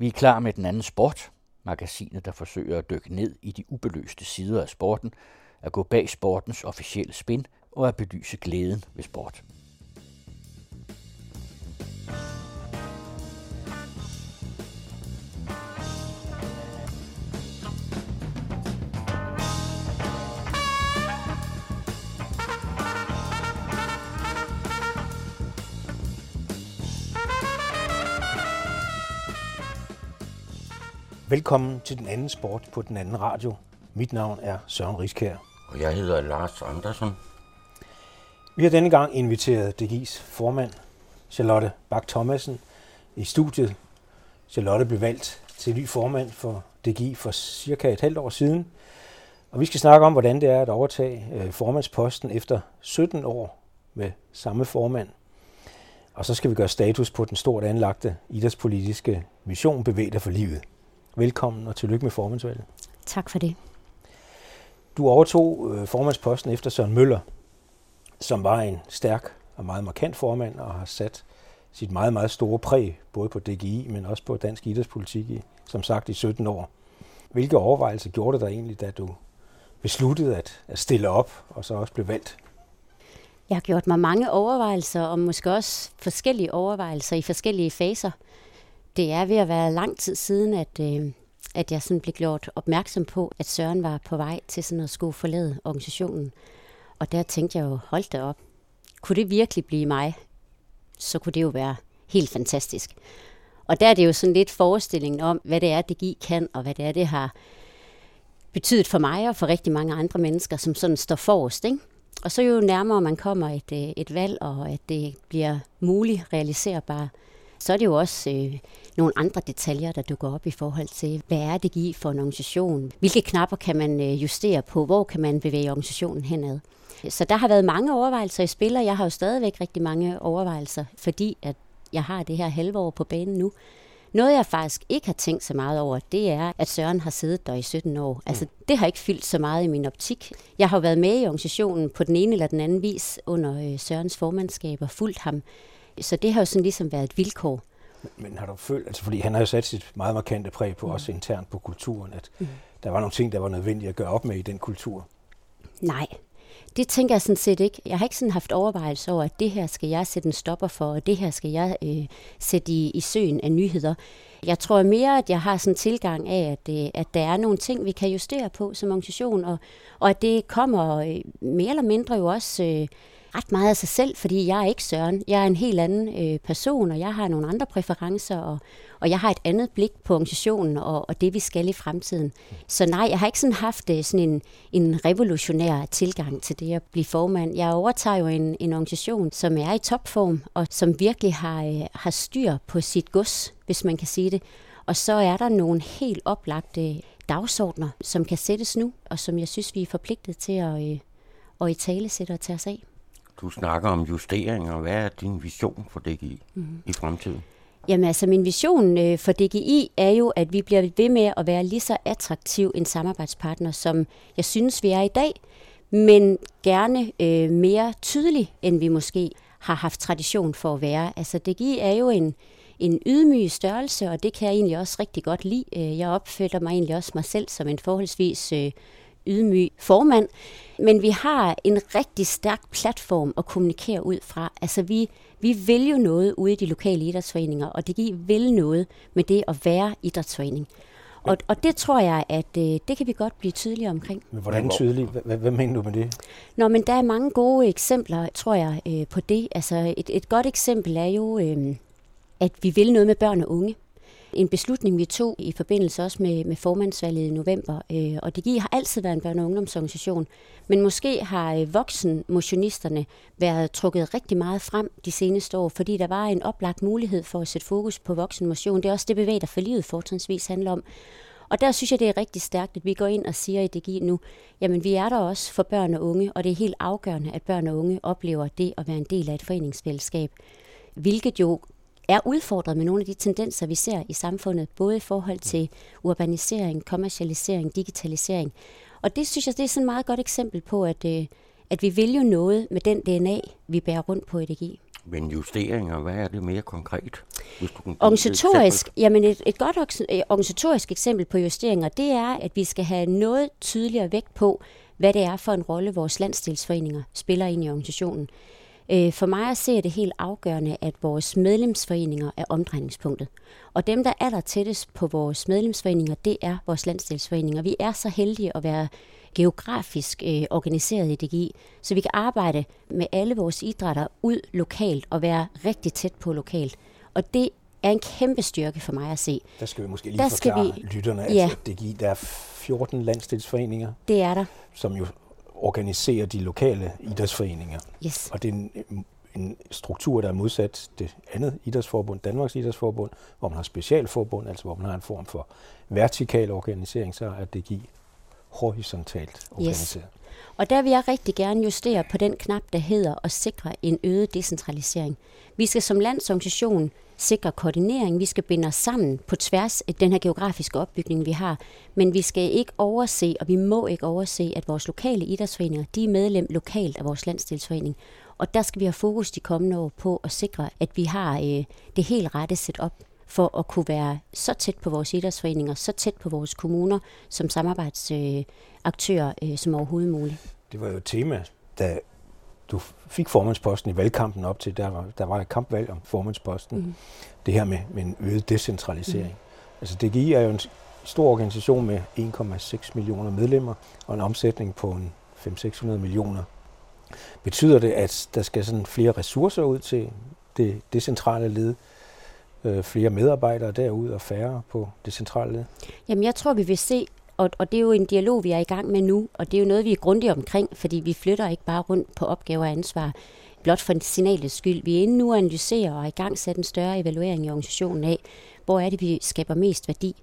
Vi er klar med den anden sport, magasinet, der forsøger at dykke ned i de ubeløste sider af sporten, at gå bag sportens officielle spin og at belyse glæden ved sport. Velkommen til den anden sport på den anden radio. Mit navn er Søren Riskær. Og jeg hedder Lars Andersen. Vi har denne gang inviteret DGI's formand, Charlotte Bak Thomasen, i studiet. Charlotte blev valgt til ny formand for DGI for cirka et halvt år siden. Og vi skal snakke om, hvordan det er at overtage øh, formandsposten efter 17 år med samme formand. Og så skal vi gøre status på den stort anlagte idrætspolitiske mission Bevæg for livet. Velkommen og tillykke med formandsvalget. Tak for det. Du overtog øh, formandsposten efter Søren Møller, som var en stærk og meget markant formand og har sat sit meget, meget store præg, både på DGI, men også på dansk idrætspolitik, i, som sagt i 17 år. Hvilke overvejelser gjorde det dig egentlig, da du besluttede at, at stille op og så også blev valgt? Jeg har gjort mig mange overvejelser, og måske også forskellige overvejelser i forskellige faser det er ved at være lang tid siden, at, øh, at jeg sådan blev gjort opmærksom på, at Søren var på vej til sådan at skulle forlade organisationen. Og der tænkte jeg jo, hold da op. Kunne det virkelig blive mig? Så kunne det jo være helt fantastisk. Og der er det jo sådan lidt forestillingen om, hvad det er, det giver kan, og hvad det er, det har betydet for mig og for rigtig mange andre mennesker, som sådan står forrest. Ikke? Og så jo nærmere man kommer et, øh, et valg, og at det bliver muligt realiserbart, så er det jo også øh, nogle andre detaljer, der dukker op i forhold til, hvad er det give for en organisation? Hvilke knapper kan man øh, justere på? Hvor kan man bevæge organisationen henad? Så der har været mange overvejelser i spil, og jeg har jo stadigvæk rigtig mange overvejelser, fordi at jeg har det her halve år på banen nu. Noget, jeg faktisk ikke har tænkt så meget over, det er, at Søren har siddet der i 17 år. Altså, mm. det har ikke fyldt så meget i min optik. Jeg har været med i organisationen på den ene eller den anden vis under øh, Sørens formandskab og fulgt ham så det har jo sådan ligesom været et vilkår. Men, men har du følt, altså fordi han har jo sat sit meget markante præg på, mm. også internt på kulturen, at mm. der var nogle ting, der var nødvendige at gøre op med i den kultur? Nej, det tænker jeg sådan set ikke. Jeg har ikke sådan haft overvejelse over, at det her skal jeg sætte en stopper for, og det her skal jeg øh, sætte i, i søen af nyheder. Jeg tror mere, at jeg har sådan en tilgang af, at, øh, at der er nogle ting, vi kan justere på som organisation, og, og at det kommer øh, mere eller mindre jo også... Øh, ret meget af sig selv, fordi jeg er ikke Søren. Jeg er en helt anden øh, person, og jeg har nogle andre præferencer, og, og jeg har et andet blik på organisationen og, og det, vi skal i fremtiden. Så nej, jeg har ikke sådan haft øh, sådan en, en revolutionær tilgang til det at blive formand. Jeg overtager jo en, en organisation, som er i topform, og som virkelig har, øh, har styr på sit gods, hvis man kan sige det. Og så er der nogle helt oplagte øh, dagsordner, som kan sættes nu, og som jeg synes, vi er forpligtet til at, øh, at i tale sætte og tage os af. Du snakker om justeringer. Hvad er din vision for DGI mm. i fremtiden? Jamen altså, min vision øh, for DGI er jo, at vi bliver ved med at være lige så attraktiv en samarbejdspartner, som jeg synes, vi er i dag, men gerne øh, mere tydelig, end vi måske har haft tradition for at være. Altså, DGI er jo en, en ydmyg størrelse, og det kan jeg egentlig også rigtig godt lide. Øh, jeg opfatter mig egentlig også mig selv som en forholdsvis øh, ydmyg formand. Men vi har en rigtig stærk platform at kommunikere ud fra. Altså vi, vi vil jo noget ude i de lokale idrætsforeninger, og det giver vil noget med det at være idrætsforening. Og, og det tror jeg, at øh, det kan vi godt blive tydelige omkring. Men hvordan tydelig? Hvad, hvad mener du med det? Nå, men der er mange gode eksempler, tror jeg, øh, på det. Altså et, et godt eksempel er jo, øh, at vi vil noget med børn og unge. En beslutning, vi tog i forbindelse også med, med formandsvalget i november. Øh, og DGI har altid været en børne- og ungdomsorganisation. Men måske har øh, voksenmotionisterne været trukket rigtig meget frem de seneste år, fordi der var en oplagt mulighed for at sætte fokus på voksenmotion. Det er også det bevæg, der for livet fortrinsvis handler om. Og der synes jeg, det er rigtig stærkt, at vi går ind og siger i DGI nu, jamen vi er der også for børn og unge, og det er helt afgørende, at børn og unge oplever det at være en del af et foreningsfællesskab. Hvilket jo er udfordret med nogle af de tendenser, vi ser i samfundet, både i forhold til urbanisering, kommercialisering, digitalisering. Og det synes jeg, det er sådan et meget godt eksempel på, at, øh, at vi vil jo noget med den DNA, vi bærer rundt på EDG. Men justeringer, hvad er det mere konkret? Hvis du organisatorisk, et jamen et, et godt organisatorisk eksempel på justeringer, det er, at vi skal have noget tydeligere vægt på, hvad det er for en rolle, vores landsdelsforeninger spiller ind i organisationen. Øh, for mig at se det helt afgørende, at vores medlemsforeninger er omdrejningspunktet. Og dem, der er der tættest på vores medlemsforeninger, det er vores landsdelsforeninger. Vi er så heldige at være geografisk øh, organiseret i DGI, så vi kan arbejde med alle vores idrætter ud lokalt og være rigtig tæt på lokalt. Og det er en kæmpe styrke for mig at se. Der skal vi måske lige der forklare vi, lytterne, ja. at DGI, der er 14 landsdelsforeninger. Det er der. Som jo organiserer de lokale idrætsforeninger. Yes. Og det er en, en struktur, der er modsat det andet idrætsforbund, Danmarks Idrætsforbund, hvor man har specialforbund, altså hvor man har en form for vertikal organisering, så er DGI horisontalt organiseret. Yes. Og der vil jeg rigtig gerne justere på den knap, der hedder at sikre en øget decentralisering. Vi skal som landsorganisation sikre koordinering, vi skal binde os sammen på tværs af den her geografiske opbygning, vi har. Men vi skal ikke overse, og vi må ikke overse, at vores lokale idrætsforeninger, de er medlem lokalt af vores landsdelsforening. Og der skal vi have fokus de kommende år på at sikre, at vi har øh, det helt rette setup for at kunne være så tæt på vores idrætsforeninger, så tæt på vores kommuner som samarbejdsaktører øh, øh, som overhovedet muligt. Det var jo et tema, da du fik formandsposten i valgkampen op til, der var, der var et kampvalg om formandsposten. Mm. Det her med, med en øget decentralisering. Mm. Altså DGI er jo en stor organisation med 1,6 millioner medlemmer og en omsætning på en 500-600 millioner. Betyder det, at der skal sådan flere ressourcer ud til det decentrale led? øh, flere medarbejdere derud og færre på det centrale led? Jamen, jeg tror, vi vil se, og, og det er jo en dialog, vi er i gang med nu, og det er jo noget, vi er grundigt omkring, fordi vi flytter ikke bare rundt på opgaver og ansvar, blot for signalets skyld. Vi er inde nu og analyserer og er i gang sat en større evaluering i organisationen af, hvor er det, vi skaber mest værdi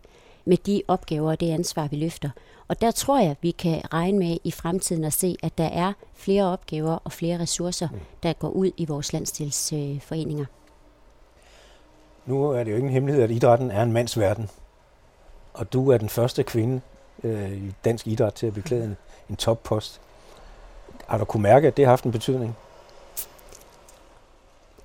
med de opgaver og det ansvar, vi løfter. Og der tror jeg, vi kan regne med i fremtiden at se, at der er flere opgaver og flere ressourcer, der går ud i vores landstilsforeninger. Nu er det jo ingen hemmelighed, at idrætten er en mandsverden. Og du er den første kvinde øh, i dansk idræt til at beklæde en, en toppost. Har du kunne mærke, at det har haft en betydning?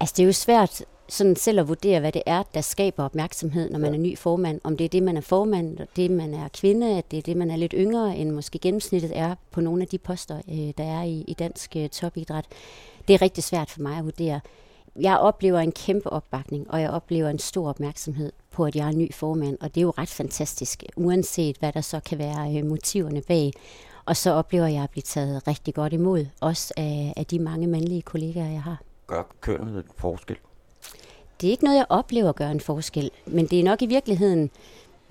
Altså, det er jo svært sådan selv at vurdere, hvad det er, der skaber opmærksomhed, når man ja. er ny formand. Om det er det, man er formand, det man er kvinde, at det er det, man er lidt yngre, end måske gennemsnittet er på nogle af de poster, øh, der er i, i dansk øh, topidræt. Det er rigtig svært for mig at vurdere jeg oplever en kæmpe opbakning, og jeg oplever en stor opmærksomhed på, at jeg er ny formand, og det er jo ret fantastisk, uanset hvad der så kan være øh, motiverne bag. Og så oplever jeg at blive taget rigtig godt imod, også af, af de mange mandlige kollegaer, jeg har. Gør kønnet en forskel? Det er ikke noget, jeg oplever gør en forskel, men det er nok i virkeligheden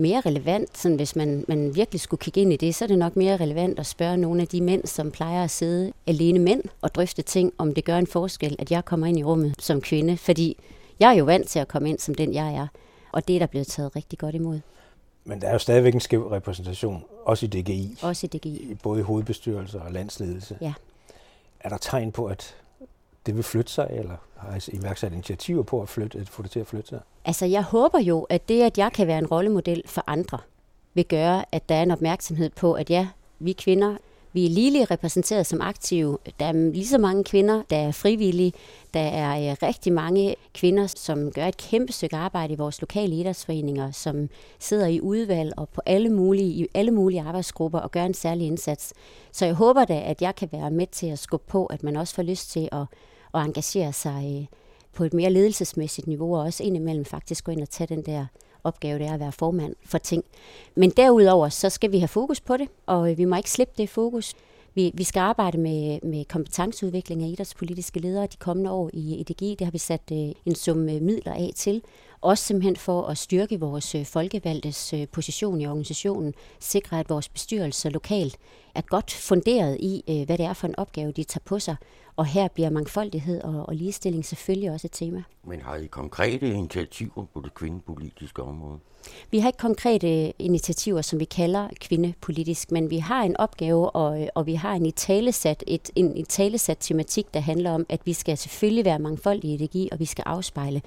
mere relevant, sådan hvis man, man virkelig skulle kigge ind i det, så er det nok mere relevant at spørge nogle af de mænd, som plejer at sidde alene mænd og drøfte ting, om det gør en forskel, at jeg kommer ind i rummet som kvinde. Fordi jeg er jo vant til at komme ind som den, jeg er. Og det er der blevet taget rigtig godt imod. Men der er jo stadigvæk en skæv repræsentation, også i DGI. Også i DGI. Både i hovedbestyrelser og landsledelse. Ja. Er der tegn på, at det vil flytte sig, eller har I iværksat initiativer på at, flytte, at få det til at flytte sig? Altså, jeg håber jo, at det, at jeg kan være en rollemodel for andre, vil gøre, at der er en opmærksomhed på, at ja, vi kvinder, vi er lige repræsenteret som aktive. Der er lige så mange kvinder, der er frivillige. Der er øh, rigtig mange kvinder, som gør et kæmpe stykke arbejde i vores lokale idrætsforeninger, som sidder i udvalg og på alle mulige, i alle mulige arbejdsgrupper og gør en særlig indsats. Så jeg håber da, at jeg kan være med til at skubbe på, at man også får lyst til at og engagere sig øh, på et mere ledelsesmæssigt niveau, og også indimellem faktisk gå ind og tage den der opgave, det er at være formand for ting. Men derudover, så skal vi have fokus på det, og øh, vi må ikke slippe det fokus. Vi, vi skal arbejde med, med kompetenceudvikling af idrætspolitiske ledere de kommende år i EDG. Det har vi sat øh, en sum øh, midler af til. Også simpelthen for at styrke vores øh, folkevalgtes øh, position i organisationen. Sikre, at vores bestyrelser lokalt er godt funderet i, øh, hvad det er for en opgave, de tager på sig. Og her bliver mangfoldighed og, og ligestilling selvfølgelig også et tema. Men har I konkrete initiativer på det kvindepolitiske område? Vi har ikke konkrete initiativer, som vi kalder kvindepolitisk, men vi har en opgave, og, og vi har en italesat, et, en italesat tematik, der handler om, at vi skal selvfølgelig være mangfoldige i energi, og vi skal afspejle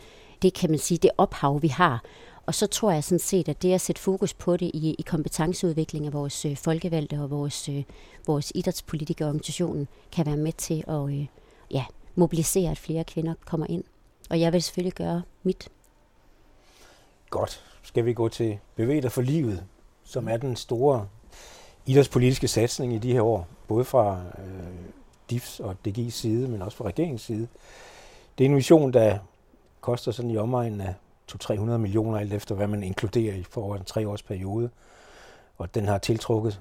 det, kan man sige, det ophav, vi har. Og så tror jeg sådan set, at det at sætte fokus på det i, i kompetenceudvikling af vores øh, folkevalgte og vores, øh, vores idrætspolitiske organisationen, kan være med til at øh, ja, mobilisere, at flere kvinder kommer ind. Og jeg vil selvfølgelig gøre mit. Godt. Skal vi gå til Bevæg dig for livet, som er den store idrætspolitiske satsning i de her år, både fra øh, DIFs og DG's side, men også fra regeringens side. Det er en mission, der koster sådan i omegnen af 200-300 millioner, alt efter hvad man inkluderer i for en tre års periode. Og den har tiltrukket,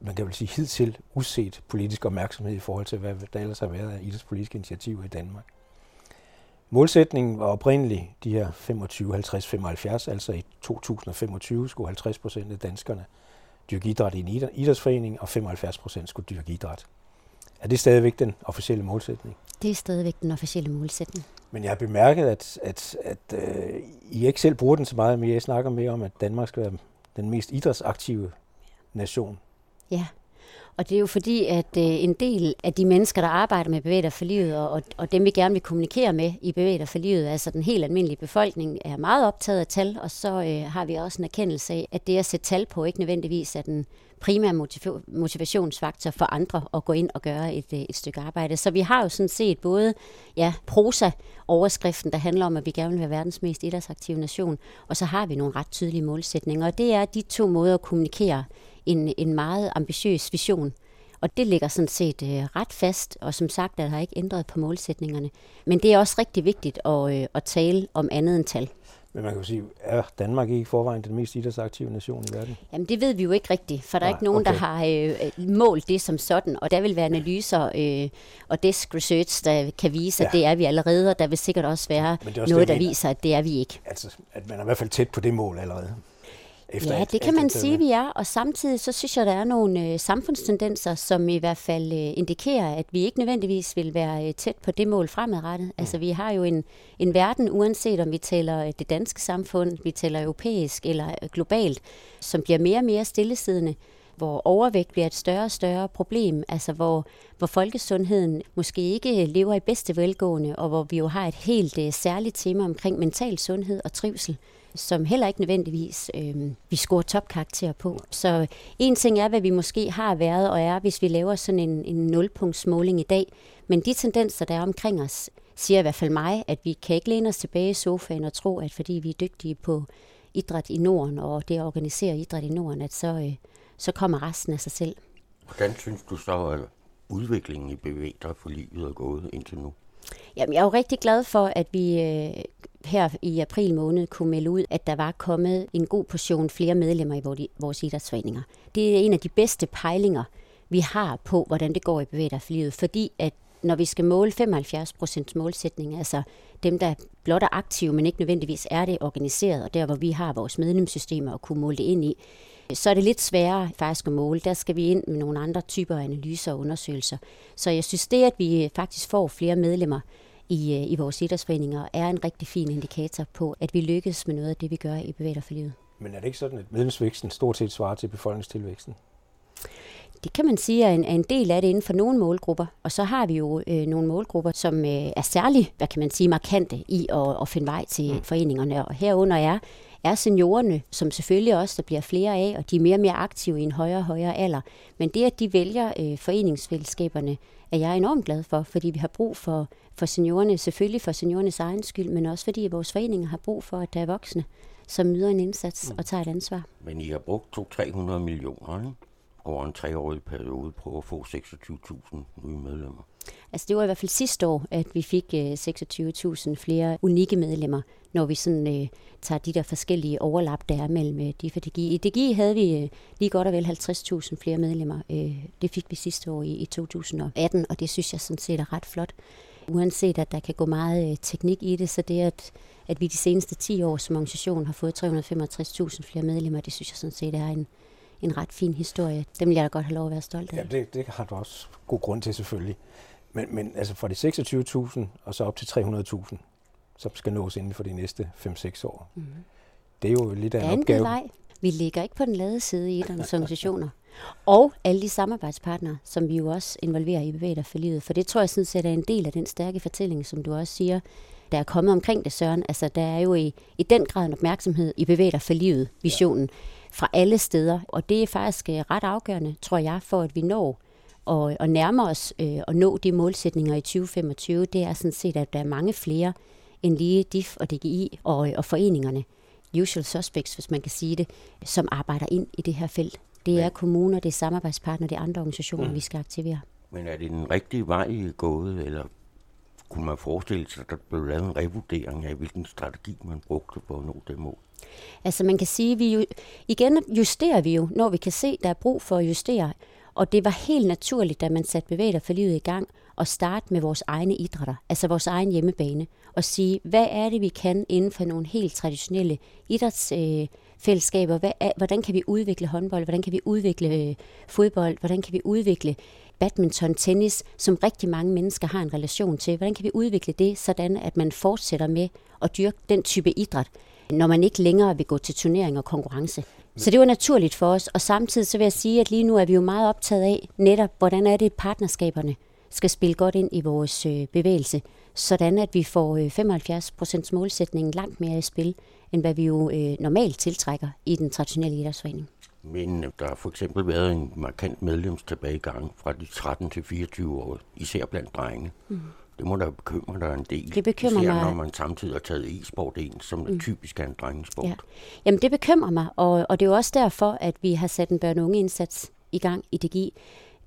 man kan vel sige hidtil, uset politisk opmærksomhed i forhold til, hvad der ellers har været af idrætspolitiske initiativer i Danmark. Målsætningen var oprindeligt de her 25, 50, 75, altså i 2025 skulle 50 procent af danskerne dyrke idræt i en idrætsforening, og 75 procent skulle dyrke idræt. Er det stadigvæk den officielle målsætning? Det er stadigvæk den officielle målsætning. Men jeg har bemærket, at, at, at øh, I ikke selv bruger den så meget, men jeg snakker mere om, at Danmark skal være den mest idrætsaktive nation. Ja, og det er jo fordi, at øh, en del af de mennesker, der arbejder med bevægelser for livet, og, og dem vi gerne vil kommunikere med i bevægelser for livet, altså den helt almindelige befolkning, er meget optaget af tal, og så øh, har vi også en erkendelse af, at det at sætte tal på ikke nødvendigvis er den primære motiv- motivationsfaktor for andre at gå ind og gøre et, øh, et stykke arbejde. Så vi har jo sådan set både ja, prosa-overskriften, der handler om, at vi gerne vil være verdens mest idrætsaktive nation, og så har vi nogle ret tydelige målsætninger, og det er de to måder at kommunikere en, en meget ambitiøs vision. Og det ligger sådan set øh, ret fast, og som sagt er der ikke ændret på målsætningerne. Men det er også rigtig vigtigt at, øh, at tale om andet end tal. Men man kan jo sige, er Danmark ikke i forvejen den mest idrætsaktive nation i verden? Jamen det ved vi jo ikke rigtigt, for der Nej, er ikke nogen, okay. der har øh, målt det som sådan, og der vil være analyser øh, og desk research, der kan vise, ja. at det er vi allerede, og der vil sikkert også være også noget, der viser, at det er vi ikke. Altså, at man er i hvert fald tæt på det mål allerede. Efter ja, det kan man sige, vi er. Og samtidig så synes jeg, der er nogle øh, samfundstendenser, som i hvert fald øh, indikerer, at vi ikke nødvendigvis vil være øh, tæt på det mål fremadrettet. Mm. Altså vi har jo en, en verden, uanset om vi taler øh, det danske samfund, vi taler europæisk eller øh, globalt, som bliver mere og mere stillesiddende hvor overvægt bliver et større og større problem, altså hvor, hvor folkesundheden måske ikke lever i bedste velgående, og hvor vi jo har et helt uh, særligt tema omkring mental sundhed og trivsel som heller ikke nødvendigvis øh, vi scorer topkarakter på. Så en ting er, hvad vi måske har været og er, hvis vi laver sådan en, en nulpunktsmåling i dag. Men de tendenser, der er omkring os, siger i hvert fald mig, at vi kan ikke læne os tilbage i sofaen og tro, at fordi vi er dygtige på idræt i Norden og det at organisere idræt i Norden, at så, øh, så kommer resten af sig selv. Hvordan synes du så, at udviklingen i bevægelser for livet er gået indtil nu? Jamen, jeg er jo rigtig glad for, at vi øh, her i april måned kunne melde ud, at der var kommet en god portion flere medlemmer i vores idrætsforeninger. Det er en af de bedste pejlinger, vi har på, hvordan det går i bevægelser fordi at når vi skal måle 75 procents målsætning, altså dem, der blot er aktive, men ikke nødvendigvis er det organiseret, og der, hvor vi har vores medlemssystemer og kunne måle det ind i, så er det lidt sværere faktisk at måle. Der skal vi ind med nogle andre typer af analyser og undersøgelser. Så jeg synes, det, at vi faktisk får flere medlemmer, i, øh, i vores idrætsforeninger, er en rigtig fin indikator på, at vi lykkes med noget af det, vi gør i Bevæger for Livet. Men er det ikke sådan, at medlemsvæksten stort set svarer til befolkningstilvæksten? Det kan man sige er en, er en del af det inden for nogle målgrupper. Og så har vi jo øh, nogle målgrupper, som øh, er særlig, hvad kan man sige, markante i at, at finde vej til mm. foreningerne. Og herunder er, er seniorerne, som selvfølgelig også der bliver flere af, og de er mere og mere aktive i en højere og højere alder. Men det, at de vælger øh, foreningsfællesskaberne, er jeg enormt glad for, fordi vi har brug for, for seniorerne, selvfølgelig for seniorernes egen skyld, men også fordi vores foreninger har brug for, at der er voksne, som yder en indsats mm. og tager et ansvar. Men I har brugt 200-300 millioner ikke? over en treårig periode på at få 26.000 nye medlemmer. Altså det var i hvert fald sidste år, at vi fik 26.000 øh, flere unikke medlemmer, når vi sådan øh, tager de der forskellige overlap, der er mellem øh, DIF og DGI. I DGI havde vi øh, lige godt og vel 50.000 flere medlemmer. Øh, det fik vi sidste år i, i 2018, og det synes jeg sådan set er ret flot. Uanset at der kan gå meget øh, teknik i det, så det at, at vi de seneste 10 år som organisation har fået 365.000 flere medlemmer, det synes jeg sådan set er en, en ret fin historie. Dem vil jeg da godt have lov at være stolt af. Ja, det, det har du også god grund til selvfølgelig. Men, men altså fra de 26.000 og så op til 300.000, som skal nås inden for de næste 5-6 år. Mm. Det er jo lidt af en opgave. Vej. Vi ligger ikke på den lade side i de organisationer. Og alle de samarbejdspartnere, som vi jo også involverer i Bevæger for livet. For det tror jeg sådan set er en del af den stærke fortælling, som du også siger, der er kommet omkring det, Søren. Altså, der er jo i, i den grad en opmærksomhed i Bevæger for livet, visionen, ja. fra alle steder. Og det er faktisk øh, ret afgørende, tror jeg, for at vi når og, og nærme os øh, og nå de målsætninger i 2025, det er sådan set, at der er mange flere end lige DIF og DGI og, og foreningerne, usual suspects, hvis man kan sige det, som arbejder ind i det her felt. Det er kommuner, det er samarbejdspartnere, det er andre organisationer, mm. vi skal aktivere. Men er det den rigtige vej, gået, eller kunne man forestille sig, at der blev lavet en revurdering af, hvilken strategi man brugte for at nå det mål? Altså man kan sige, vi jo, igen justerer vi jo, når vi kan se, der er brug for at justere. Og det var helt naturligt, da man satte bevæger for livet i gang, at starte med vores egne idrætter, altså vores egen hjemmebane, og sige, hvad er det, vi kan inden for nogle helt traditionelle idrætsfællesskaber? Hvad er, hvordan kan vi udvikle håndbold? Hvordan kan vi udvikle øh, fodbold? Hvordan kan vi udvikle badminton, tennis, som rigtig mange mennesker har en relation til? Hvordan kan vi udvikle det, sådan at man fortsætter med at dyrke den type idræt, når man ikke længere vil gå til turnering og konkurrence? Så det var naturligt for os, og samtidig så vil jeg sige, at lige nu er vi jo meget optaget af netop, hvordan er det partnerskaberne skal spille godt ind i vores øh, bevægelse, sådan at vi får øh, 75% målsætningen langt mere i spil, end hvad vi jo øh, normalt tiltrækker i den traditionelle idrætsforening. Men der har for eksempel været en markant medlemstilbagegang fra de 13 til 24 år, især blandt drenge. Mm. Det må da bekymre dig en del. Det bekymrer især mig. når man samtidig har taget e-sport ind, som mm. typisk er en drengesport. Ja. Jamen det bekymrer mig, og, og det er jo også derfor, at vi har sat en børne- og unge-indsats i gang i DGI.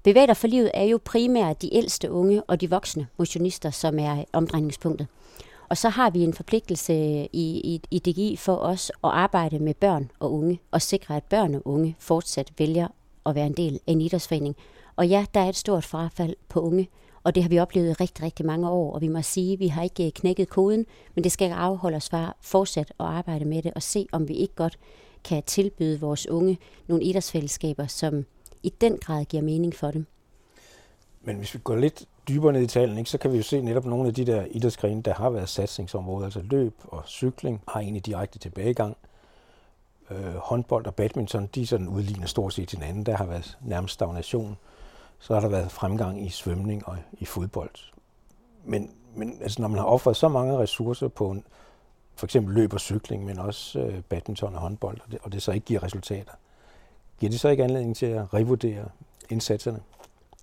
Bevæger for livet er jo primært de ældste unge og de voksne motionister, som er omdrejningspunktet. Og så har vi en forpligtelse i, i, i DGI for os at arbejde med børn og unge, og sikre, at børn og unge fortsat vælger at være en del af en idrætsforening. Og ja, der er et stort frafald på unge, og det har vi oplevet i rigtig, rigtig mange år, og vi må sige, at vi har ikke eh, knækket koden, men det skal ikke afholde os fra fortsat at arbejde med det, og se, om vi ikke godt kan tilbyde vores unge nogle idrætsfællesskaber, som i den grad giver mening for dem. Men hvis vi går lidt dybere ned i talen, ikke, så kan vi jo se netop nogle af de der idrætsgrene, der har været satsningsområder, altså løb og cykling har egentlig direkte tilbagegang. Øh, håndbold og badminton, de sådan udligner stort set hinanden. Der har været nærmest stagnation. Så har der været fremgang i svømning og i fodbold. Men, men altså, når man har offret så mange ressourcer på en, for eksempel løb og cykling, men også øh, badminton og håndbold, og det, og det så ikke giver resultater, giver det så ikke anledning til at revurdere indsatserne?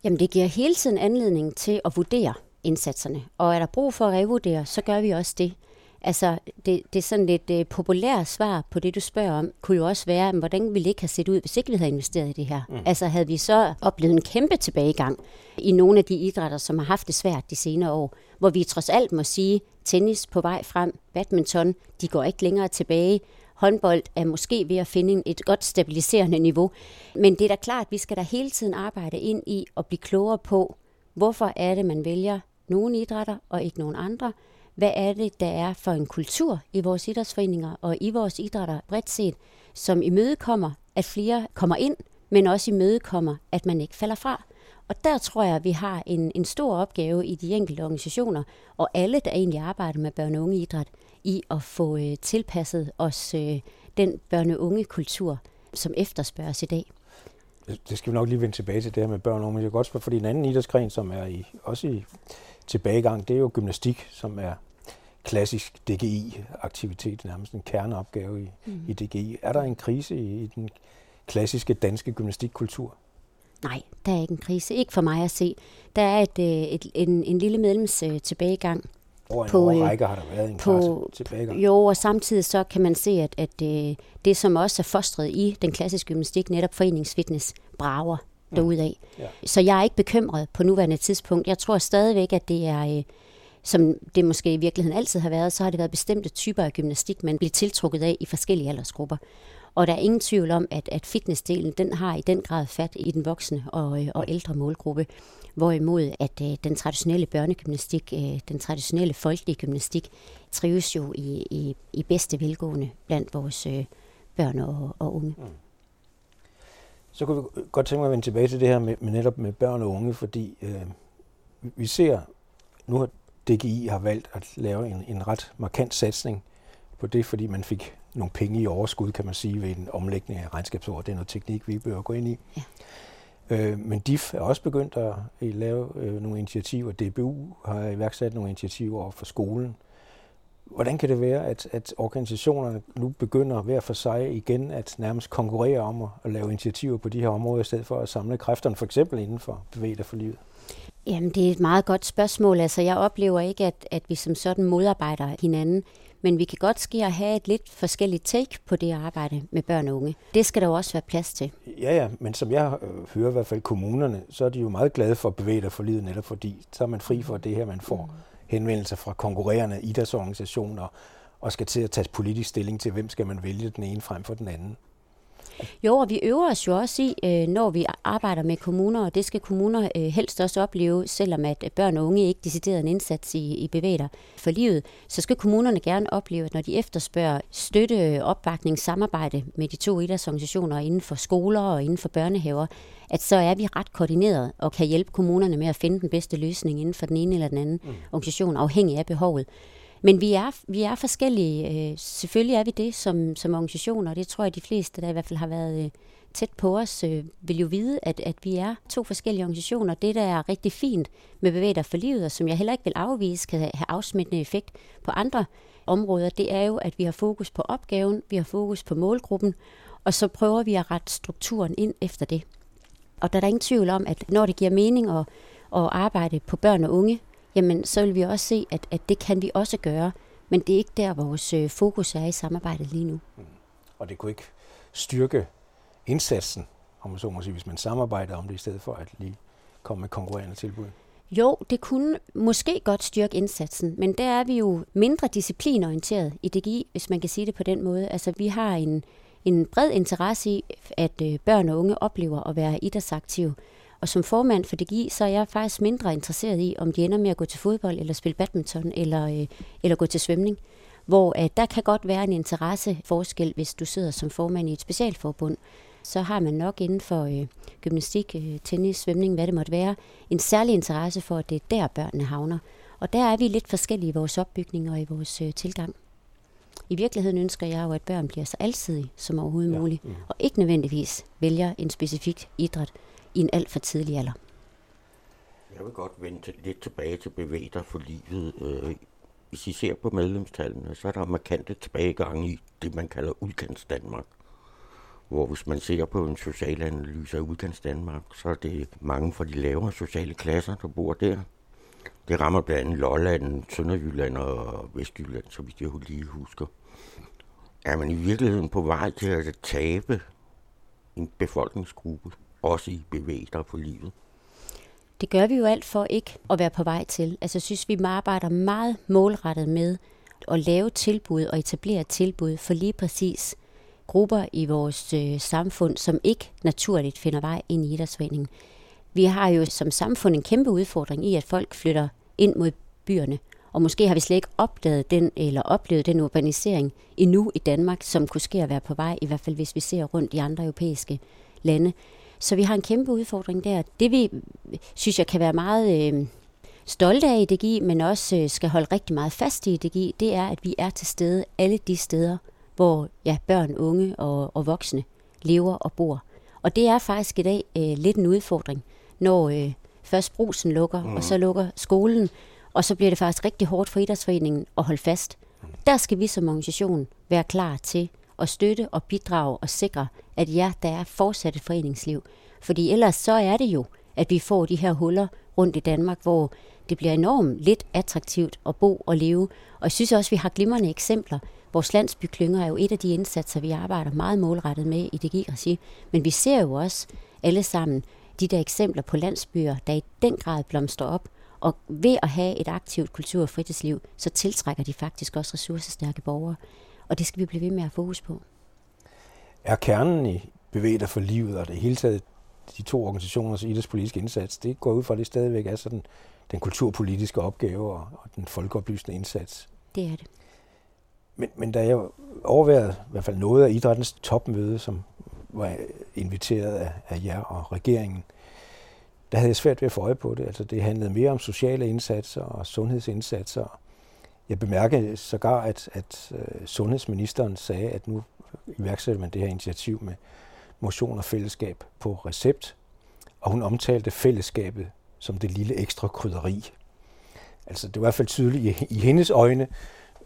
Jamen det giver hele tiden anledning til at vurdere indsatserne. Og er der brug for at revurdere, så gør vi også det. Altså, det, det er sådan lidt uh, populært svar på det, du spørger om, kunne jo også være, hvordan ville det ikke have set ud, hvis ikke vi havde investeret i det her? Mm. Altså, havde vi så oplevet en kæmpe tilbagegang i nogle af de idrætter, som har haft det svært de senere år, hvor vi trods alt må sige, tennis på vej frem, badminton, de går ikke længere tilbage, håndbold er måske ved at finde et godt stabiliserende niveau. Men det er da klart, at vi skal da hele tiden arbejde ind i at blive klogere på, hvorfor er det, man vælger nogle idrætter og ikke nogen andre. Hvad er det, der er for en kultur i vores idrætsforeninger og i vores idrætter bredt set, som imødekommer, at flere kommer ind, men også imødekommer, at man ikke falder fra. Og der tror jeg, at vi har en, en stor opgave i de enkelte organisationer, og alle, der egentlig arbejder med børne- og ungeidræt, i at få øh, tilpasset os øh, den børne- og ungekultur, som efterspørges i dag. Det skal vi nok lige vende tilbage til det her med børn og unge. Jeg kan godt spørge, fordi en anden idrætsgren, som er i, også i tilbagegang, det er jo gymnastik, som er klassisk DGI-aktivitet, nærmest en kerneopgave i, mm. i DGI. Er der en krise i, i den klassiske danske gymnastikkultur? Nej, der er ikke en krise. Ikke for mig at se. Der er et, øh, et, en, en lille medlems øh, tilbagegang. Over en på, årrække har der været en på, tilbagegang. Jo, og samtidig så kan man se, at, at øh, det, som også er fostret i den klassiske gymnastik, netop foreningsfitness, brager mm. derudaf. Ja. Så jeg er ikke bekymret på nuværende tidspunkt. Jeg tror stadigvæk, at det er... Øh, som det måske i virkeligheden altid har været, så har det været bestemte typer af gymnastik, man bliver tiltrukket af i forskellige aldersgrupper. Og der er ingen tvivl om, at, at fitnessdelen, den har i den grad fat i den voksne og, øh, og ældre målgruppe. Hvorimod at øh, den traditionelle børnegymnastik, øh, den traditionelle folkelige gymnastik, trives jo i, i, i bedste velgående blandt vores øh, børn og, og unge. Mm. Så kunne vi godt tænke mig at vende tilbage til det her med, med netop med børn og unge, fordi øh, vi ser, nu har DGI har valgt at lave en, en ret markant satsning på det, fordi man fik nogle penge i overskud, kan man sige, ved en omlægning af regnskabsår. Det er noget teknik, vi bør gå ind i. Ja. Øh, men DIF er også begyndt at øh, lave øh, nogle initiativer. DBU har iværksat nogle initiativer over for skolen. Hvordan kan det være, at, at organisationerne nu begynder hver for sig igen at nærmest konkurrere om at, at lave initiativer på de her områder, i stedet for at samle kræfterne, for eksempel inden for bevæget for livet? Jamen, det er et meget godt spørgsmål. Altså, jeg oplever ikke, at, at vi som sådan modarbejder hinanden, men vi kan godt ske at have et lidt forskelligt take på det arbejde med børn og unge. Det skal der jo også være plads til. Ja, ja, men som jeg øh, hører i hvert fald kommunerne, så er de jo meget glade for at bevæge for livet, netop fordi så er man fri for det her, man får henvendelser fra konkurrerende idrætsorganisationer, og skal til at tage politisk stilling til, hvem skal man vælge den ene frem for den anden. Jo, og vi øver os jo også i, øh, når vi arbejder med kommuner, og det skal kommuner øh, helst også opleve, selvom at børn og unge ikke deciderer en indsats i, i bevæger for livet, så skal kommunerne gerne opleve, at når de efterspørger støtte, opbakning, samarbejde med de to idrætsorganisationer inden for skoler og inden for børnehaver, at så er vi ret koordineret og kan hjælpe kommunerne med at finde den bedste løsning inden for den ene eller den anden mm. organisation, afhængig af behovet. Men vi er, vi er forskellige. Øh, selvfølgelig er vi det som, som organisationer, og det tror jeg, de fleste, der i hvert fald har været øh, tæt på os, øh, vil jo vide, at, at vi er to forskellige organisationer. Det, der er rigtig fint med Bevæger for livet, og som jeg heller ikke vil afvise, kan have afsmittende effekt på andre områder, det er jo, at vi har fokus på opgaven, vi har fokus på målgruppen, og så prøver vi at rette strukturen ind efter det. Og der er der ingen tvivl om, at når det giver mening at, at arbejde på børn og unge, jamen så vil vi også se, at, at det kan vi også gøre. Men det er ikke der, vores øh, fokus er i samarbejdet lige nu. Mm. Og det kunne ikke styrke indsatsen, om man så må sige, hvis man samarbejder om det, i stedet for at lige komme med konkurrerende tilbud? Jo, det kunne måske godt styrke indsatsen, men der er vi jo mindre disciplinorienteret i DGI, hvis man kan sige det på den måde. Altså, vi har en, en bred interesse i, at øh, børn og unge oplever at være idrætsaktive. Og som formand for DGI, så er jeg faktisk mindre interesseret i, om de ender med at gå til fodbold, eller spille badminton, eller, øh, eller gå til svømning. Hvor øh, der kan godt være en interesseforskel, hvis du sidder som formand i et specialforbund. Så har man nok inden for øh, gymnastik, øh, tennis, svømning, hvad det måtte være, en særlig interesse for, at det er der, børnene havner. Og der er vi lidt forskellige i vores opbygning og i vores øh, tilgang. I virkeligheden ønsker jeg jo, at børn bliver så alsidige som overhovedet ja. muligt, mm. og ikke nødvendigvis vælger en specifik idræt, i en alt for tidlig alder. Jeg vil godt vende lidt tilbage til bevæger for livet. Øh, hvis I ser på medlemstallene, så er der markante tilbagegang i det, man kalder udkants Danmark. Hvor hvis man ser på en social analyse af udkants Danmark, så er det mange fra de lavere sociale klasser, der bor der. Det rammer blandt andet Lolland, Sønderjylland og Vestjylland, så vidt jeg lige husker. Er man i virkeligheden på vej til at tabe en befolkningsgruppe? også i bevægelser for livet? Det gør vi jo alt for ikke at være på vej til. Altså jeg synes, vi arbejder meget målrettet med at lave tilbud og etablere tilbud for lige præcis grupper i vores øh, samfund, som ikke naturligt finder vej ind i idrætsforeningen. Vi har jo som samfund en kæmpe udfordring i, at folk flytter ind mod byerne. Og måske har vi slet ikke opdaget den, eller oplevet den urbanisering endnu i Danmark, som kunne ske at være på vej, i hvert fald hvis vi ser rundt i andre europæiske lande. Så vi har en kæmpe udfordring der. Det vi synes jeg kan være meget øh, stolte af i DGI, men også øh, skal holde rigtig meget fast i DGI, det er, at vi er til stede alle de steder, hvor ja, børn, unge og, og voksne lever og bor. Og det er faktisk i dag øh, lidt en udfordring, når øh, først brusen lukker, mm. og så lukker skolen, og så bliver det faktisk rigtig hårdt for idrætsforeningen at holde fast. Der skal vi som organisation være klar til at støtte og bidrage og sikre, at ja, der er fortsat et foreningsliv. Fordi ellers så er det jo, at vi får de her huller rundt i Danmark, hvor det bliver enormt lidt attraktivt at bo og leve. Og jeg synes også, at vi har glimrende eksempler. Vores landsbyklynger er jo et af de indsatser, vi arbejder meget målrettet med i det regi Men vi ser jo også alle sammen de der eksempler på landsbyer, der i den grad blomstrer op. Og ved at have et aktivt kultur- og fritidsliv, så tiltrækker de faktisk også ressourcestærke borgere. Og det skal vi blive ved med at have fokus på. Er kernen i bevæger for livet og det hele taget de to organisationers idrætspolitiske indsats, det går ud fra, at det stadigvæk er sådan den kulturpolitiske opgave og, og den folkeoplysende indsats. Det er det. Men, men da jeg overvejede i hvert fald noget af idrættens topmøde, som var inviteret af, af jer og regeringen, der havde jeg svært ved at få øje på det. Altså det handlede mere om sociale indsatser og sundhedsindsatser. Jeg bemærkede sågar, at, at øh, sundhedsministeren sagde, at nu iværksætter man det her initiativ med motion og fællesskab på recept, og hun omtalte fællesskabet som det lille ekstra krydderi. Altså det var i hvert fald tydeligt i, i hendes øjne,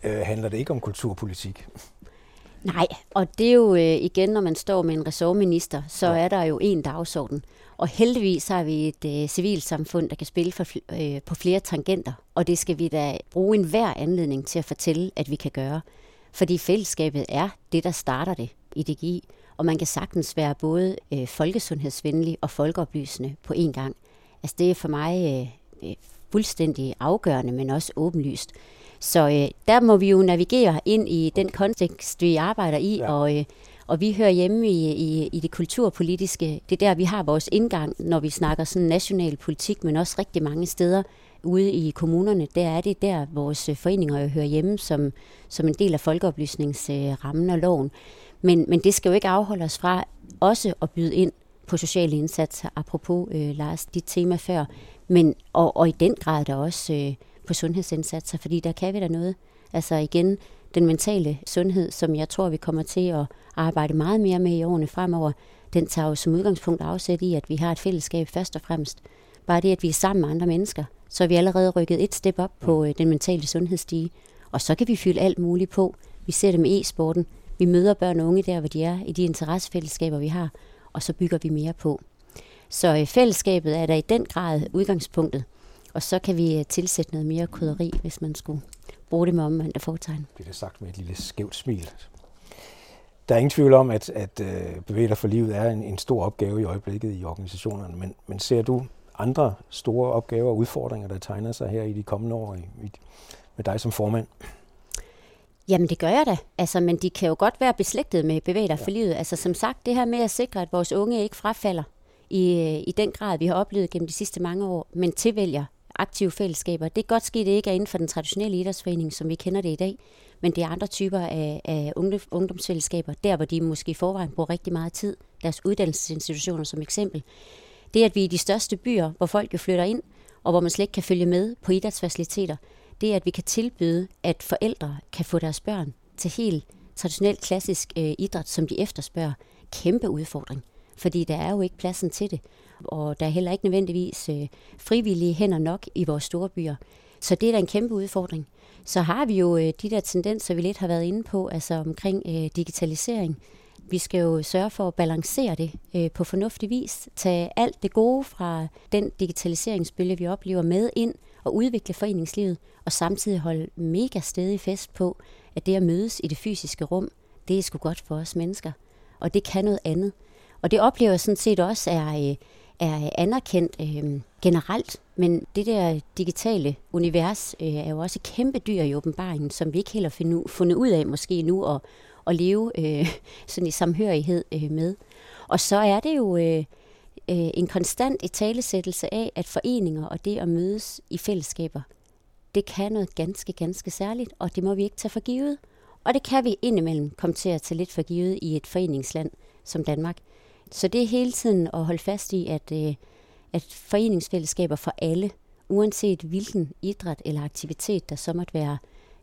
øh, handler det ikke om kulturpolitik. Nej, og det er jo øh, igen, når man står med en ressortminister, så ja. er der jo en dagsorden. Og heldigvis har vi et øh, civilsamfund, der kan spille for, øh, på flere tangenter, og det skal vi da bruge en hver anledning til at fortælle, at vi kan gøre. Fordi fællesskabet er det, der starter det i DGI, og man kan sagtens være både øh, folkesundhedsvenlig og folkeoplysende på én gang. Altså det er for mig øh, øh, fuldstændig afgørende, men også åbenlyst. Så øh, der må vi jo navigere ind i den kontekst, vi arbejder i, ja. og, øh, og vi hører hjemme i, i, i det kulturpolitiske. Det er der, vi har vores indgang, når vi snakker sådan national politik, men også rigtig mange steder ude i kommunerne. Der er det der, vores foreninger hører hjemme som, som en del af folkeoplysningsrammen og loven. Men, men det skal jo ikke afholde os fra også at byde ind på sociale indsatser, apropos øh, Lars, dit tema før, men, og, og i den grad der også øh, på sundhedsindsatser, fordi der kan vi da noget. Altså igen, den mentale sundhed, som jeg tror, vi kommer til at arbejde meget mere med i årene fremover, den tager jo som udgangspunkt afsæt i, at vi har et fællesskab først og fremmest. Bare det, at vi er sammen med andre mennesker, så er vi allerede rykket et step op på øh, den mentale sundhedsstige. Og så kan vi fylde alt muligt på. Vi ser det med e-sporten. Vi møder børn og unge der, hvor de er, i de interessefællesskaber, vi har, og så bygger vi mere på. Så øh, fællesskabet er der i den grad udgangspunktet. Og så kan vi øh, tilsætte noget mere krydderi, hvis man skulle bruge det med omvendt fortegn. Det er sagt med et lille skævt smil. Der er ingen tvivl om, at, at øh, Bevæge for livet er en, en stor opgave i øjeblikket i organisationerne, men, men ser du andre store opgaver og udfordringer, der tegner sig her i de kommende år i, i, med dig som formand? Jamen det gør jeg da, altså, men de kan jo godt være beslægtet med Bevæg dig for livet. Altså som sagt, det her med at sikre, at vores unge ikke frafalder i, øh, i den grad, vi har oplevet gennem de sidste mange år, men tilvælger aktive fællesskaber. Det er godt ske, det ikke er inden for den traditionelle idrætsforening, som vi kender det i dag, men det er andre typer af, af ungdomsfællesskaber, der hvor de måske i forvejen bruger rigtig meget tid, deres uddannelsesinstitutioner som eksempel. Det, at vi i de største byer, hvor folk jo flytter ind, og hvor man slet ikke kan følge med på idrætsfaciliteter, det er, at vi kan tilbyde, at forældre kan få deres børn til helt traditionel klassisk øh, idræt, som de efterspørger. Kæmpe udfordring, fordi der er jo ikke pladsen til det, og der er heller ikke nødvendigvis øh, frivillige hænder nok i vores store byer. Så det er da en kæmpe udfordring. Så har vi jo øh, de der tendenser, vi lidt har været inde på, altså omkring øh, digitalisering. Vi skal jo sørge for at balancere det øh, på fornuftig vis. Tage alt det gode fra den digitaliseringsbølge, vi oplever med ind og udvikle foreningslivet, og samtidig holde mega stedig fest på, at det at mødes i det fysiske rum, det er sgu godt for os mennesker. Og det kan noget andet. Og det oplever jeg sådan set også er, øh, er anerkendt øh, generelt, men det der digitale univers øh, er jo også kæmpe dyr i åbenbaringen, som vi ikke helt har fundet ud af måske nu at, at leve øh, sådan i samhørighed øh, med. Og så er det jo øh, øh, en konstant italesættelse af, at foreninger og det at mødes i fællesskaber, det kan noget ganske, ganske særligt, og det må vi ikke tage for givet. Og det kan vi indimellem komme til at tage lidt for givet i et foreningsland som Danmark. Så det er hele tiden at holde fast i, at, øh, at foreningsfællesskaber for alle, uanset hvilken idræt eller aktivitet, der så måtte være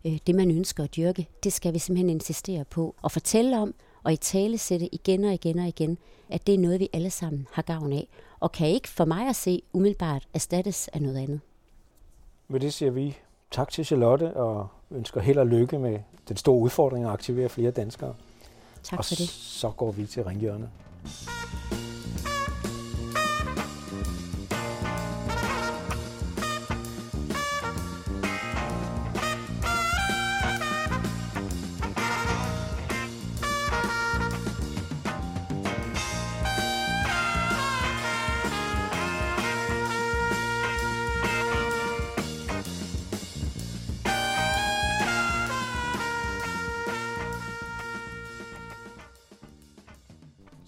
øh, det, man ønsker at dyrke, det skal vi simpelthen insistere på og fortælle om, og i tale sætte igen og igen og igen, at det er noget, vi alle sammen har gavn af, og kan ikke for mig at se umiddelbart erstattes af noget andet. Med det siger vi tak til Charlotte og ønsker held og lykke med den store udfordring at aktivere flere danskere. Tak for og det. så går vi til ringhjørnet. Música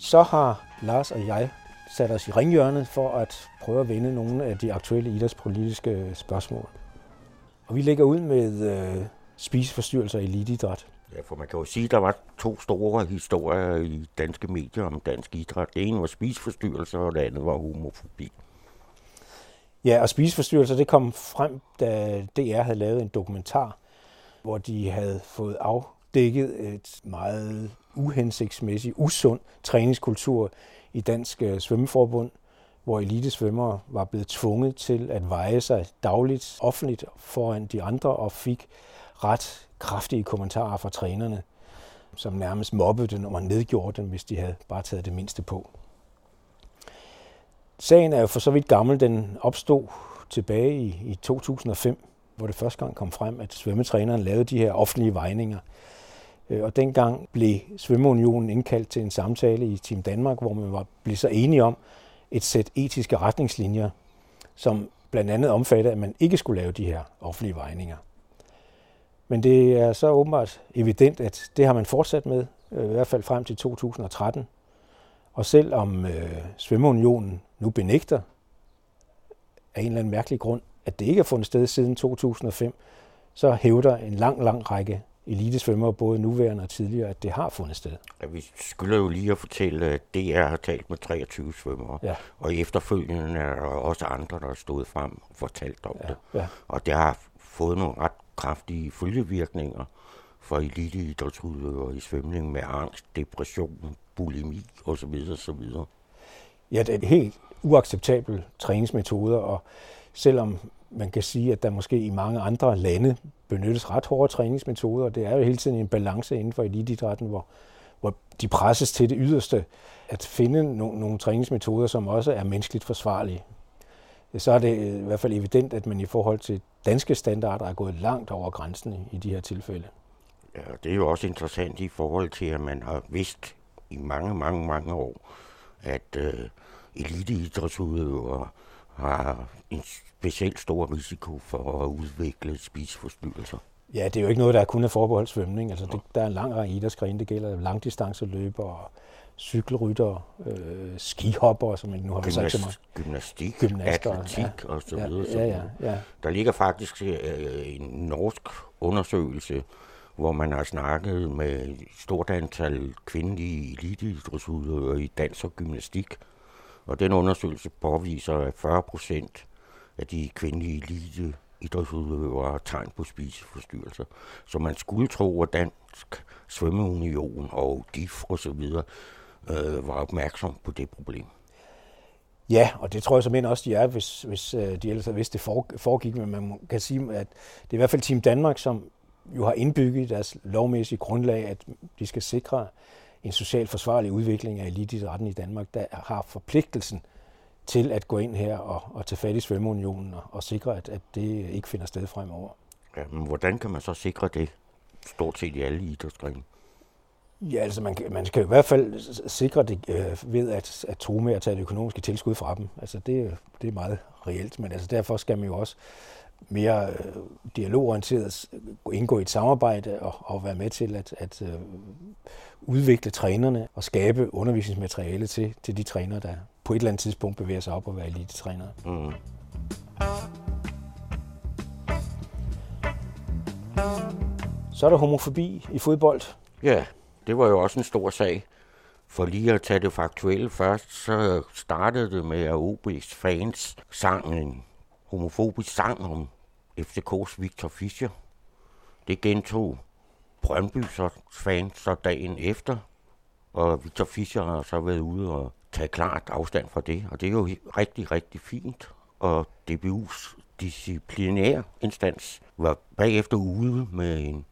så har Lars og jeg sat os i ringhjørnet for at prøve at vende nogle af de aktuelle idrætspolitiske spørgsmål. Og vi lægger ud med øh, spiseforstyrrelser i eliteidræt. Ja, for man kan jo sige, at der var to store historier i danske medier om dansk idræt. Det ene var spiseforstyrrelser, og det andet var homofobi. Ja, og spiseforstyrrelser, det kom frem, da DR havde lavet en dokumentar, hvor de havde fået afdækket et meget uhensigtsmæssig, usund træningskultur i Dansk øh, Svømmeforbund, hvor elitesvømmere var blevet tvunget til at veje sig dagligt offentligt foran de andre og fik ret kraftige kommentarer fra trænerne, som nærmest mobbede dem, og nedgjorde dem, hvis de havde bare taget det mindste på. Sagen er jo for så vidt gammel. Den opstod tilbage i, i 2005, hvor det første gang kom frem, at svømmetræneren lavede de her offentlige vejninger. Øh, og dengang blev Svømmeunionen indkaldt til en samtale i Team Danmark, hvor man var blevet så enige om et sæt etiske retningslinjer, som blandt andet omfattede, at man ikke skulle lave de her offentlige vejninger. Men det er så åbenbart evident, at det har man fortsat med, øh, i hvert fald frem til 2013. Og selvom øh, Svømmeunionen nu benægter af en eller anden mærkelig grund, at det ikke har fundet sted siden 2005, så hævder en lang, lang række elitesvømmere, både nuværende og tidligere, at det har fundet sted. Ja, vi skylder jo lige at fortælle, at DR har talt med 23 svømmere, ja. og efterfølgende er der også andre, der er stået frem og fortalt om ja, det. Ja. Og det har fået nogle ret kraftige følgevirkninger for eliteidrætsudøvere i svømning med angst, depression, bulimi osv. osv. Ja, det er helt uacceptable træningsmetoder, og selvom man kan sige, at der måske i mange andre lande benyttes ret hårde træningsmetoder, det er jo hele tiden en balance inden for elitidrætten, hvor, hvor de presses til det yderste at finde no- nogle træningsmetoder, som også er menneskeligt forsvarlige. Så er det øh, i hvert fald evident, at man i forhold til danske standarder er gået langt over grænsen i, i de her tilfælde. Ja, det er jo også interessant i forhold til, at man har vidst i mange, mange, mange år, at øh, eliteidrætsudøvere har en specielt stor risiko for at udvikle spiseforstyrrelser. Ja, det er jo ikke noget, der er kun er forbeholdt svømning. Altså, det, der er en lang række idrætsgrene. Det gælder langdistanceløbere, cykelrytter, øh, skihopper, som jeg nu har Gymnast, sagt til mig. Gymnastik, Gymnaster, atletik ja, og så videre. Ja, ja, ja, ja. Der ligger faktisk øh, en norsk undersøgelse, hvor man har snakket med et stort antal kvindelige eliteidrætsudøvere i dans og gymnastik. Og den undersøgelse påviser, at 40 procent af de kvindelige elite idrætsudøvere har tegn på spiseforstyrrelser. Så man skulle tro, at Dansk Svømmeunion og DIF og så videre øh, var opmærksom på det problem. Ja, og det tror jeg som også, de er, hvis, hvis øh, de ellers hvis det foregik. Men man kan sige, at det er i hvert fald Team Danmark, som jo har indbygget i deres lovmæssige grundlag, at de skal sikre en socialt forsvarlig udvikling af elitidrætten i Danmark, der har forpligtelsen til at gå ind her og, og tage fat i svømmeunionen og, og sikre, at, at det ikke finder sted fremover. Ja, men hvordan kan man så sikre det stort set i alle idrætsgrene? Ja, altså man, man skal i hvert fald sikre det øh, ved at, at tro med at tage det økonomiske tilskud fra dem. Altså det, det er meget reelt, men altså derfor skal man jo også mere øh, dialogorienteret indgå i et samarbejde og, og være med til at, at øh, udvikle trænerne og skabe undervisningsmateriale til, til de trænere, der på et eller andet tidspunkt bevæger sig op og være elite-trænere. Mm. Så er der homofobi i fodbold. Ja, det var jo også en stor sag. For lige at tage det faktuelle først, så startede det med, at OB's fans sang en homofobisk sang om FCK's Victor Fischer. Det gentog Brøndby's fans så dagen efter, og Victor Fischer har så været ude og tage klart afstand fra det, og det er jo rigtig, rigtig fint. Og DBU's disciplinære instans var bagefter ude med en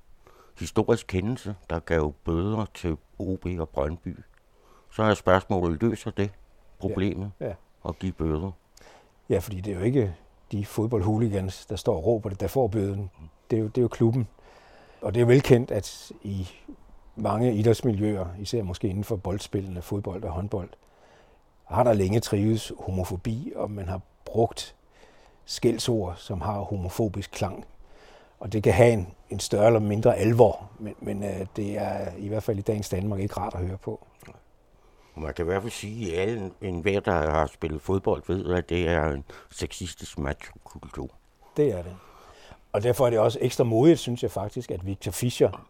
historisk kendelse, der gav bøder til OB og Brøndby. Så er spørgsmålet, løser det problemet ja. Ja. at give bøder? Ja, fordi det er jo ikke de fodboldhooligans, der står og råber det, der får bøden. Det er jo, det er jo klubben. Og det er velkendt, at i mange idrætsmiljøer, især måske inden for boldspillene, fodbold og håndbold, har der længe trives homofobi, og man har brugt skældsord, som har homofobisk klang. Og det kan have en, en større eller mindre alvor, men, men uh, det er i hvert fald i dagens Danmark ikke rart at høre på. Man kan i hvert fald sige, at alle, en hver, der har spillet fodbold, ved, at det er en sexistisk macho-kultur. Det er det. Og derfor er det også ekstra modigt, synes jeg faktisk, at Victor Fischer,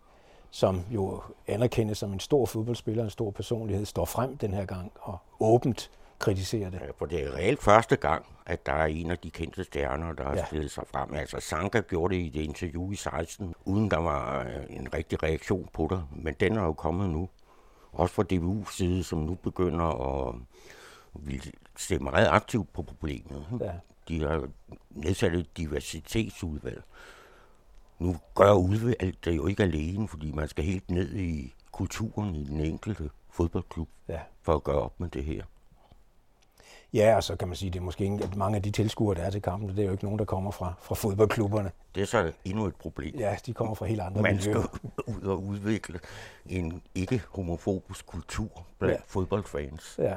som jo anerkendes som en stor fodboldspiller, en stor personlighed, står frem den her gang og åbent kritiserer det. Ja, for det er reelt første gang, at der er en af de kendte stjerner, der har ja. stillet sig frem. Altså Sanka gjorde det i det interview i 16, uden der var øh, en rigtig reaktion på det. Men den er jo kommet nu. Også fra DBU's side, som nu begynder at vil se meget aktivt på problemet. Ja. De har nedsat et diversitetsudvalg. Nu gør udvalget det jo ikke alene, fordi man skal helt ned i kulturen i den enkelte fodboldklub Ja. for at gøre op med det her. Ja, og så kan man sige, det er måske ikke, at mange af de tilskuere, der er til kampen, det er jo ikke nogen, der kommer fra, fra fodboldklubberne. Det er så endnu et problem. Ja, de kommer fra helt andre Man skal miljøer. ud og udvikle en ikke-homofobisk kultur blandt ja. fodboldfans. Ja.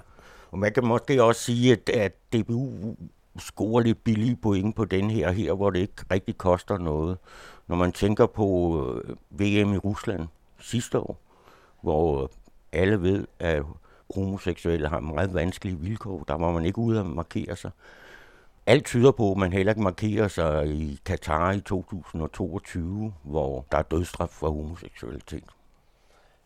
Og man kan måske også sige, at, at DBU scorer lidt billige point på den her, her, hvor det ikke rigtig koster noget. Når man tænker på øh, VM i Rusland sidste år, hvor øh, alle ved, at homoseksuelle har meget vanskelige vilkår. Der var man ikke ude at markere sig. Alt tyder på, at man heller ikke markerer sig i Katar i 2022, hvor der er dødsstraf for homoseksualitet.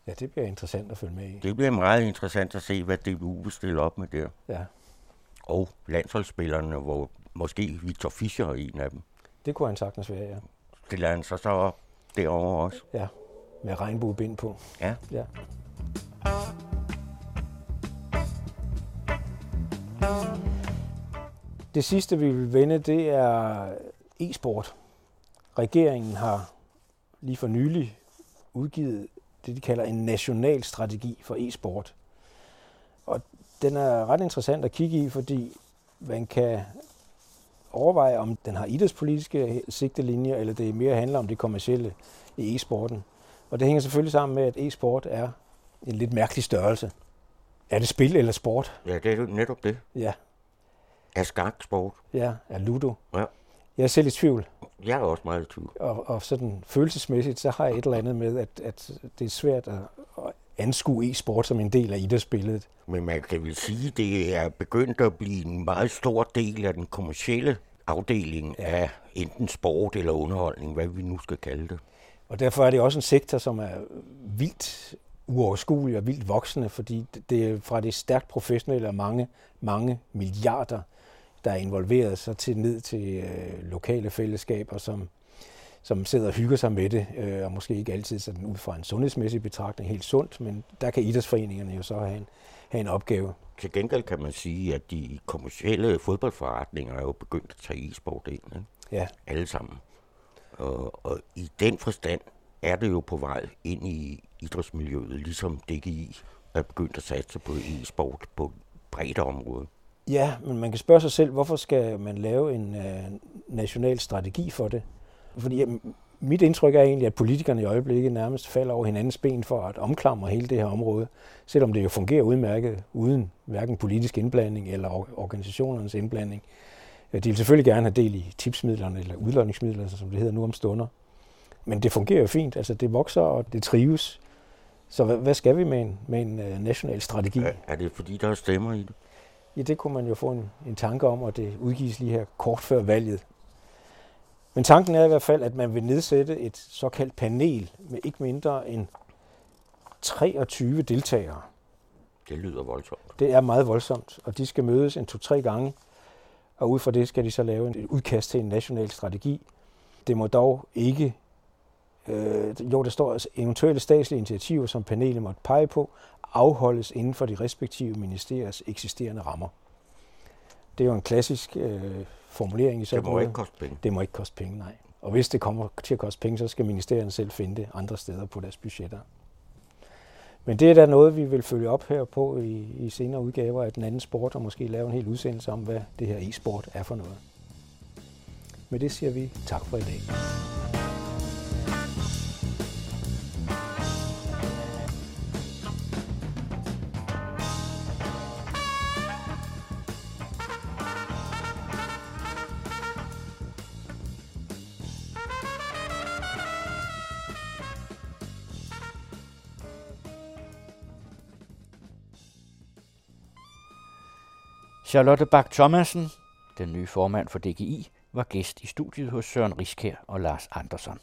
ja, det bliver interessant at følge med i. Det bliver meget interessant at se, hvad DBU vil stille op med der. Ja, Og landsholdsspillerne, hvor måske Victor Fischer er en af dem. det kunne han sagtens være, ja. Stiller han sig så op derovre også. ja. Med regnbuebind på. Ja. Ja. Det sidste, vi vil vende, det er e-sport. Regeringen har lige for nylig udgivet det, de kalder en national strategi for e-sport. Den er ret interessant at kigge i, fordi man kan overveje, om den har idrætspolitiske sigtelinjer, eller det mere handler om det kommercielle i e-sporten. Og det hænger selvfølgelig sammen med, at e-sport er en lidt mærkelig størrelse. Er det spil eller sport? Ja, det er netop det. Ja, Er skaksport. ja, er ludo. Ja. Jeg er selv i tvivl, Jeg er også meget i tvivl. og, og sådan følelsesmæssigt, så har jeg et eller andet med, at, at det er svært at anskue e-sport som en del af idrætsbilledet. Men man kan vel sige, at det er begyndt at blive en meget stor del af den kommercielle afdeling Ja. af enten sport eller underholdning, hvad vi nu skal kalde det. Og derfor er det også en sektor, som er vildt uoverskuelig og vildt voksende, fordi det- det er fra det stærkt professionelle og mange, mange milliarder, der er involveret, så til ned til øh, lokale fællesskaber, som, som sidder og hygger sig med det, øh, og måske ikke altid sådan ud fra en sundhedsmæssig betragtning helt sundt, men der kan idrætsforeningerne jo så have en, have en opgave. Til gengæld kan man sige, at de kommercielle fodboldforretninger er jo begyndt at tage e-sport ind. Ikke? Ja, alle sammen. Og, og i den forstand er det jo på vej ind i idrætsmiljøet, ligesom DGI er begyndt at satse på e-sport på bredt område. Ja, men man kan spørge sig selv, hvorfor skal man lave en øh, national strategi for det? Fordi jamen, mit indtryk er egentlig, at politikerne i øjeblikket nærmest falder over hinandens ben for at omklamre hele det her område, selvom det jo fungerer udmærket uden hverken politisk indblanding eller or- organisationernes indblanding. Øh, De vil selvfølgelig gerne have del i tipsmidlerne eller udlodningsmidlerne, som det hedder nu om stunder. Men det fungerer jo fint, altså det vokser og det trives. Så hvad, hvad skal vi med en, med en øh, national strategi? Er, er det fordi, der er stemmer i det? Ja, det kunne man jo få en, en tanke om, og det udgives lige her kort før valget. Men tanken er i hvert fald, at man vil nedsætte et såkaldt panel med ikke mindre end 23 deltagere. Det lyder voldsomt. Det er meget voldsomt, og de skal mødes en to-tre gange, og ud fra det skal de så lave et udkast til en national strategi. Det må dog ikke, øh, jo der står altså, eventuelle statslige initiativer, som panelet måtte pege på, afholdes inden for de respektive ministeriers eksisterende rammer. Det er jo en klassisk øh, formulering i sådan Det må noget. ikke koste penge. Det må ikke koste penge, nej. Og hvis det kommer til at koste penge, så skal ministerierne selv finde det andre steder på deres budgetter. Men det er da noget, vi vil følge op her på i, i senere udgaver af den anden sport, og måske lave en hel udsendelse om, hvad det her e-sport er for noget. Med det siger vi tak for i dag. Charlotte Bak Thomasen, den nye formand for DGI, var gæst i studiet hos Søren Riskær og Lars Andersson.